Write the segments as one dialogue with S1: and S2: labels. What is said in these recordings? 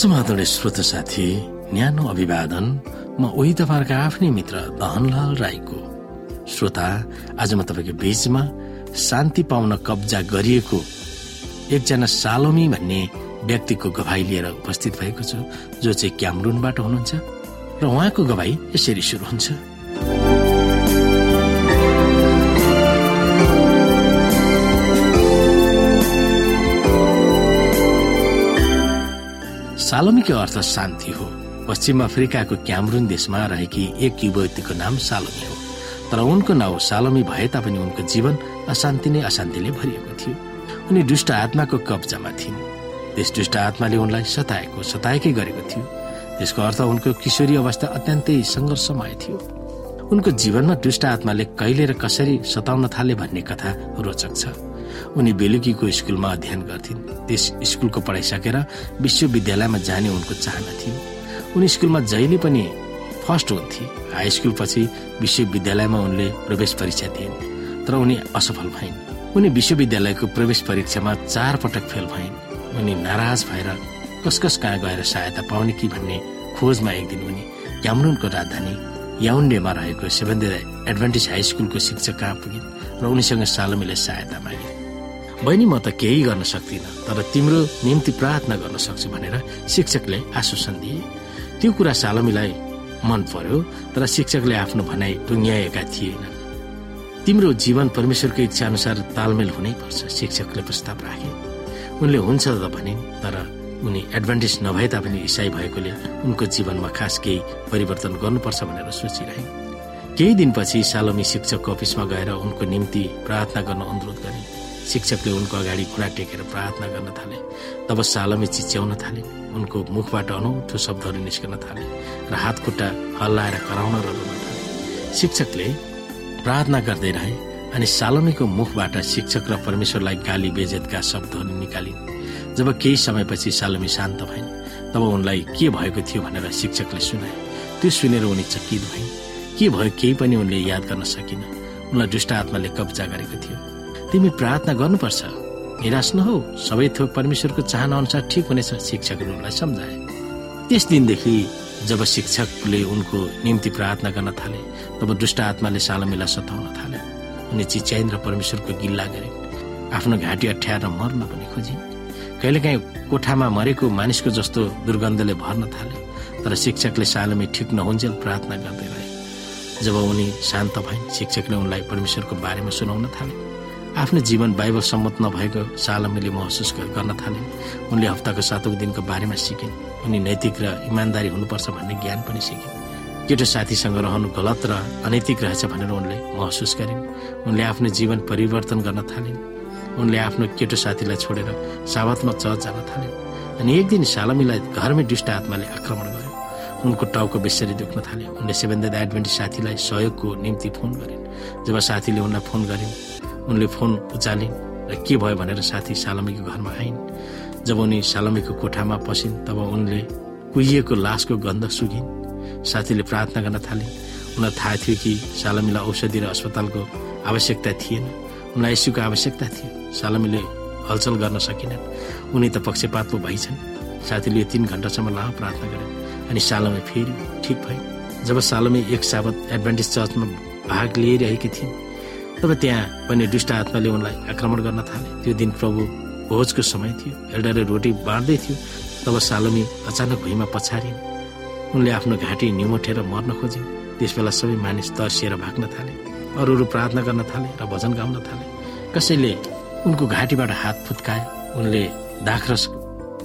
S1: समाधान श्रोत साथी न्यानो अभिवादन म उही तपाईँहरूका आफ्नै मित्र दहनलाल राईको। श्रोता आज म तपाईँको बीचमा शान्ति पाउन कब्जा गरिएको एकजना सालोमी भन्ने व्यक्तिको गवाई लिएर उपस्थित भएको छु जो चाहिँ क्यामरुनबाट हुनुहुन्छ र उहाँको गवाई यसरी सुरु हुन्छ। सालोमीको अर्थ शान्ति हो। पश्चिम अफ्रिकाको क्यामरुन देशमा रहेकी एक युवतीको नाम सालोमी हो। तर उनको नाउँ सालोमी भए तापनि उनको जीवन अशान्ति नै अशान्तिले भरिएको थियो। उनी दुष्ट आत्माको कब्जामा थिइन्। त्यस दुष्ट आत्माले उनलाई सताएको सताएकै गरेको थियो। त्यसको अर्थ उनको किशोरी अवस्था अत्यन्तै सङ्घर्षमय थियो। उनको जीवनमा दुष्ट आत्माले कहिले र कसरी सताउन थाले भन्ने कथा रोचक छ। उनी बेलुकीको स्कुलमा अध्ययन गर्थिन्। त्यस स्कुलको पढाइ सकेर विश्वविद्यालयमा जाने उनको चाहना थियो। उनी स्कुलमा जहिले पनि फर्स्ट हुन्थे हाई स्कुल पछि विश्वविद्यालयमा उनले प्रवेश परीक्षा दिइन् तर उनी असफल भइन्। उनी विश्वविद्यालयको प्रवेश परीक्षामा चार पटक फेल भइन्। उनी नाराज भएर कस कस कहाँ गएर सहायता पाउने कि भन्ने खोजमा एक दिन उनी क्यामरुनको राजधानी याउन्डेमा रहेको सेभेन्थ एडभान्टेज हाई स्कुलको शिक्षक कहाँ पुगिन् र उनीसँग सालोमीले सहायता मागे। बहिनी म त केही गर्न सक्दिनँ तर तिम्रो निम्ति प्रार्थना गर्न सक्छु भनेर शिक्षकले आश्वासन दिए त्यो कुरा सालोमीलाई मन पर्यो तर शिक्षकले आफ्नो भनाइ टुङ्ग्याएका थिएन तिम्रो जीवन परमेश्वरको इच्छा अनुसार तालमेल हुनै पर्छ शिक्षकले प्रस्ताव राखे उनले हुन्छ त भनिन् तर उनी एडभान्टेज नभए तापनि इसाई भएकोले उनको जीवनमा खास केही परिवर्तन गर्नुपर्छ भनेर सोचिरहे केही दिनपछि सालोमी शिक्षकको अफिसमा गएर उनको निम्ति प्रार्थना गर्न अनुरोध गरे। शिक्षकले उनको अगाडि खुला टेकेर प्रार्थना गर्न थाले। तब सालमी चिच्याउन थाले। उनको मुखबाट अनौठो शब्दहरू निस्कन थाले र हात खुट्टा हल्लाएर कराउन र रुन थाले। शिक्षकले प्रार्थना गर्दै रहे अनि सालमीको मुखबाट शिक्षक र परमेश्वरलाई गाली बेजेतका शब्दहरू निकालिन्। जब केही समयपछि सालमी शान्त भइन् तब उनलाई के भएको थियो भनेर शिक्षकले सुनाए। त्यो सुनेर उनी चकित भइन्। के भयो केही पनि उनले याद गर्न सकिन उनलाई दुष्ट आत्माले कब्जा गरेको थियो। तिमी प्रार्थना गर्नुपर्छ। निराश नहो सबै थोक परमेश्वरको चाहना अनुसार ठिक हुनेछ शिक्षकले उनलाई सम्झाए। त्यस दिनदेखि जब शिक्षकले उनको निम्ति प्रार्थना गर्न थाले तब दुष्ट आत्माले सालमीलाई सताउन थाले उनी चिच्याइन् र परमेश्वरको गिल्ला गरिन् आफ्नो घाँटी अठ्याएर मर्न पनि खोजिन्। कहिलेकाहीँ कोठामा मरेको मानिसको जस्तो दुर्गन्धले भर्न थाले तर शिक्षकले सालमी ठिक नहुन्जेल प्रार्थना गर्दै रहे। जब उनी शान्त भइन् शिक्षकले उनलाई परमेश्वरको बारेमा सुनाउन थाले। आफ्नो जीवन बाइबल सम्मत नभएको सालमीले महसुस गर्न थालिन् उनले हप्ताको सातौँ दिनको बारेमा सिकिन्। उनी नैतिक र इमान्दारी हुनुपर्छ भन्ने ज्ञान पनि सिकिन्। केटो साथीसँग रहनु गलत र अनैतिक रहेछ भनेर उनले महसुस गरिन्। उनले आफ्नो जीवन परिवर्तन गर्न थालिन्। उनले आफ्नो केटो साथीलाई छोडेर सावतमा चर्च जान थालिन्। अनि एक दिन सालमीलाई घरमै दुष्ट आत्माले आक्रमण गर्यो। उनको टाउको बेसरी दुख्न थाल्यो। उनले सेभेन एडभेन्टी साथीलाई सहयोगको निम्ति फोन गरिन्। जब साथीले उनलाई फोन गरिन् उनले फोन उचालिन् र के भयो भनेर साथी सालमीको घरमा आइन्। जब उनी सालमीको कोठामा पसिन् तब उनले कुहिएको लासको गन्ध सुगिन्। साथीले प्रार्थना गर्न थालिन्। उनलाई थाहा थियो कि सालमीलाई औषधि र अस्पतालको आवश्यकता थिएन। उनलाई यसुको आवश्यकता थियो। सालमीले हलचल गर्न सकिनन्। उनी त पक्षपात पो भइछन्। साथीले तिन घन्टासम्म लामो प्रार्थना गरे अनि सालमी फेरि ठिक भए। जब सालमी एक साबत एडभान्टेज चर्चमा भाग लिइरहेकी थिइन् तब त्यहाँ पनि दुष्ट आत्माले उनलाई आक्रमण गर्न थाले। त्यो दिन प्रभु भोजको समय थियो। एल्डाले रोटी बाँड्दै थियो। तब सालोमी अचानक भुइँमा पछारिन्। उनले आफ्नो घाँटी निमोठेर मर्न खोजिन्। त्यस बेला सबै मानिस तर्सिएर भाग्न थाले। अरू अरू प्रार्थना गर्न थाले र भजन गाउन थाले। कसैले उनको घाँटीबाट हात फुत्कायो। उनले दाखरस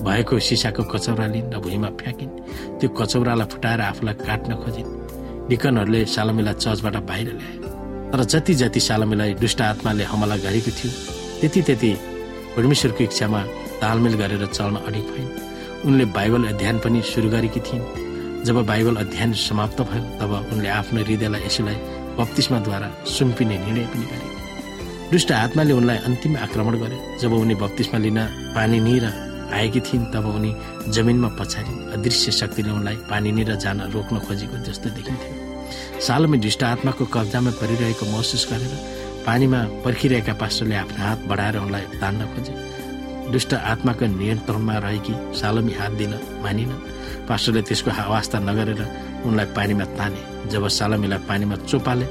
S1: भएको सिसाको कचौरा लिन् र भुइँमा फ्याँकिन्। त्यो कचौरालाई फुटाएर आफूलाई काट्न खोजिन्। डिकनहरूले सालमीलाई चर्चबाट बाहिर ल्याए। तर जति जति सालमीलाई दुष्ट आत्माले हमला गरेको थियो त्यति त्यति परमेश्वरको इच्छामा तालमेल गरेर चल्न अडिक भइन्। उनले बाइबल अध्ययन पनि सुरु गरेकी थिइन्। जब बाइबल अध्ययन समाप्त भयो तब उनले आफ्नो हृदयलाई यसोलाई बत्तिसमाद्वारा सुम्पिने निर्णय पनि गरे। दुष्ट आत्माले उनलाई अन्तिम आक्रमण गरे। जब उनी बत्तिसमा लिन पानी निर आएकी थिइन् तब उनी जमिनमा पछारिन् अदृश्य शक्तिले उनलाई पानी निर जान रोक्न खोजेको जस्तो देखिन्थ्यो। सालमै दुष्ट आत्माको कब्जामा परिरहेको महसुस गरेर पानीमा पर्खिरहेका पास्टरले आफ्नो हात बढाएर उनलाई तान्न खोजे। दुष्ट आत्माको नियन्त्रणमा रहेकी सालमी हात दिन मानिन। पास्टरले त्यसको वास्ता नगरेर उनलाई पानीमा ताने। जब सालमीलाई पानीमा चोपाले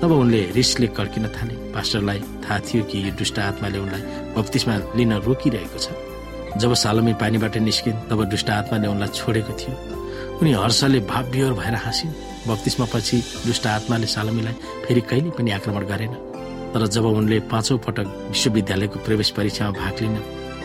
S1: तब उनले रिसले कड्किन थाले। पास्टरलाई थाहा थियो कि यो दुष्ट आत्माले उनलाई बत्तिसमा लिन रोकिरहेको छ। जब सालमी पानीबाट निस्किन् तब दुष्ट आत्माले उनलाई छोडेको थियो। उनी हर्षले भावविहोर भएर हाँसिन्। बत्तिसमा पछि दुष्ट आत्माले सालमीलाई फेरि कहिले पनि आक्रमण गरेन। तर जब उनले पाँचौँ पटक विश्वविद्यालयको प्रवेश परीक्षामा भाग लिन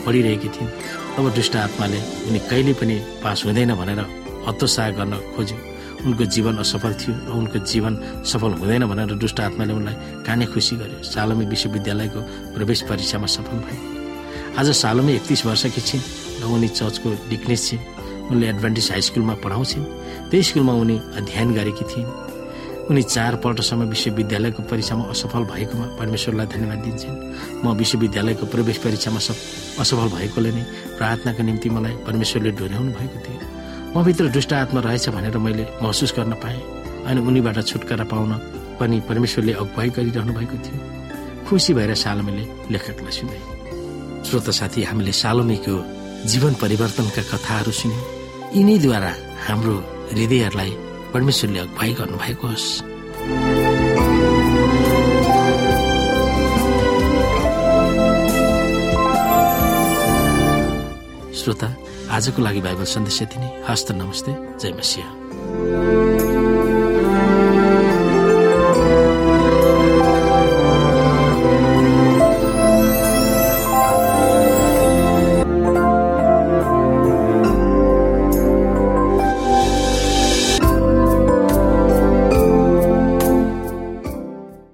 S1: पढिरहेकी थिइन् तब दुष्ट आत्माले उनी कहिले पनि पास हुँदैन भनेर हतोत्साह गर्न खोज्यो। उनको जीवन असफल थियो र उनको जीवन सफल हुँदैन भनेर दुष्ट आत्माले उनलाई काने खुसी गर्यो। सालमी विश्वविद्यालयको प्रवेश परीक्षामा सफल भए। आज सालमी एकतिस वर्षकी छिन् र उनी चर्चको डिक्नेस छिन्। उनले एडभान्टेज हाई स्कुलमा पढाउँछिन्। त्यही स्कुलमा उनी अध्ययन गरेकी थिइन्। उनी चारपल्टसम्म विश्वविद्यालयको परीक्षामा असफल भएकोमा परमेश्वरलाई धन्यवाद दिन्छन्। म विश्वविद्यालयको प्रवेश परीक्षामा असफल भएकोले नै प्रार्थनाको निम्ति मलाई परमेश्वरले डोर्याउनु भएको थियो। म भित्र दुष्ट आत्मा रहेछ भनेर मैले महसुस गर्न पाएँ अनि उनीबाट छुटकारा पाउन पनि परमेश्वरले अगुवाई गरिरहनु भएको थियो। खुसी भएर सालोमीले लेखकलाई सुने श्रोत साथी हामीले सालोमीको जीवन परिवर्तनका कथाहरू सुन्यौँ। यिनैद्वारा हाम्रो हृदयहरूलाई परमेश्वरले अगुवाई गर्नुभएको होस्। श्रोता आजको लागि बाइबल सन्देश यति नै। हस्त नमस्ते। जय मसिंह।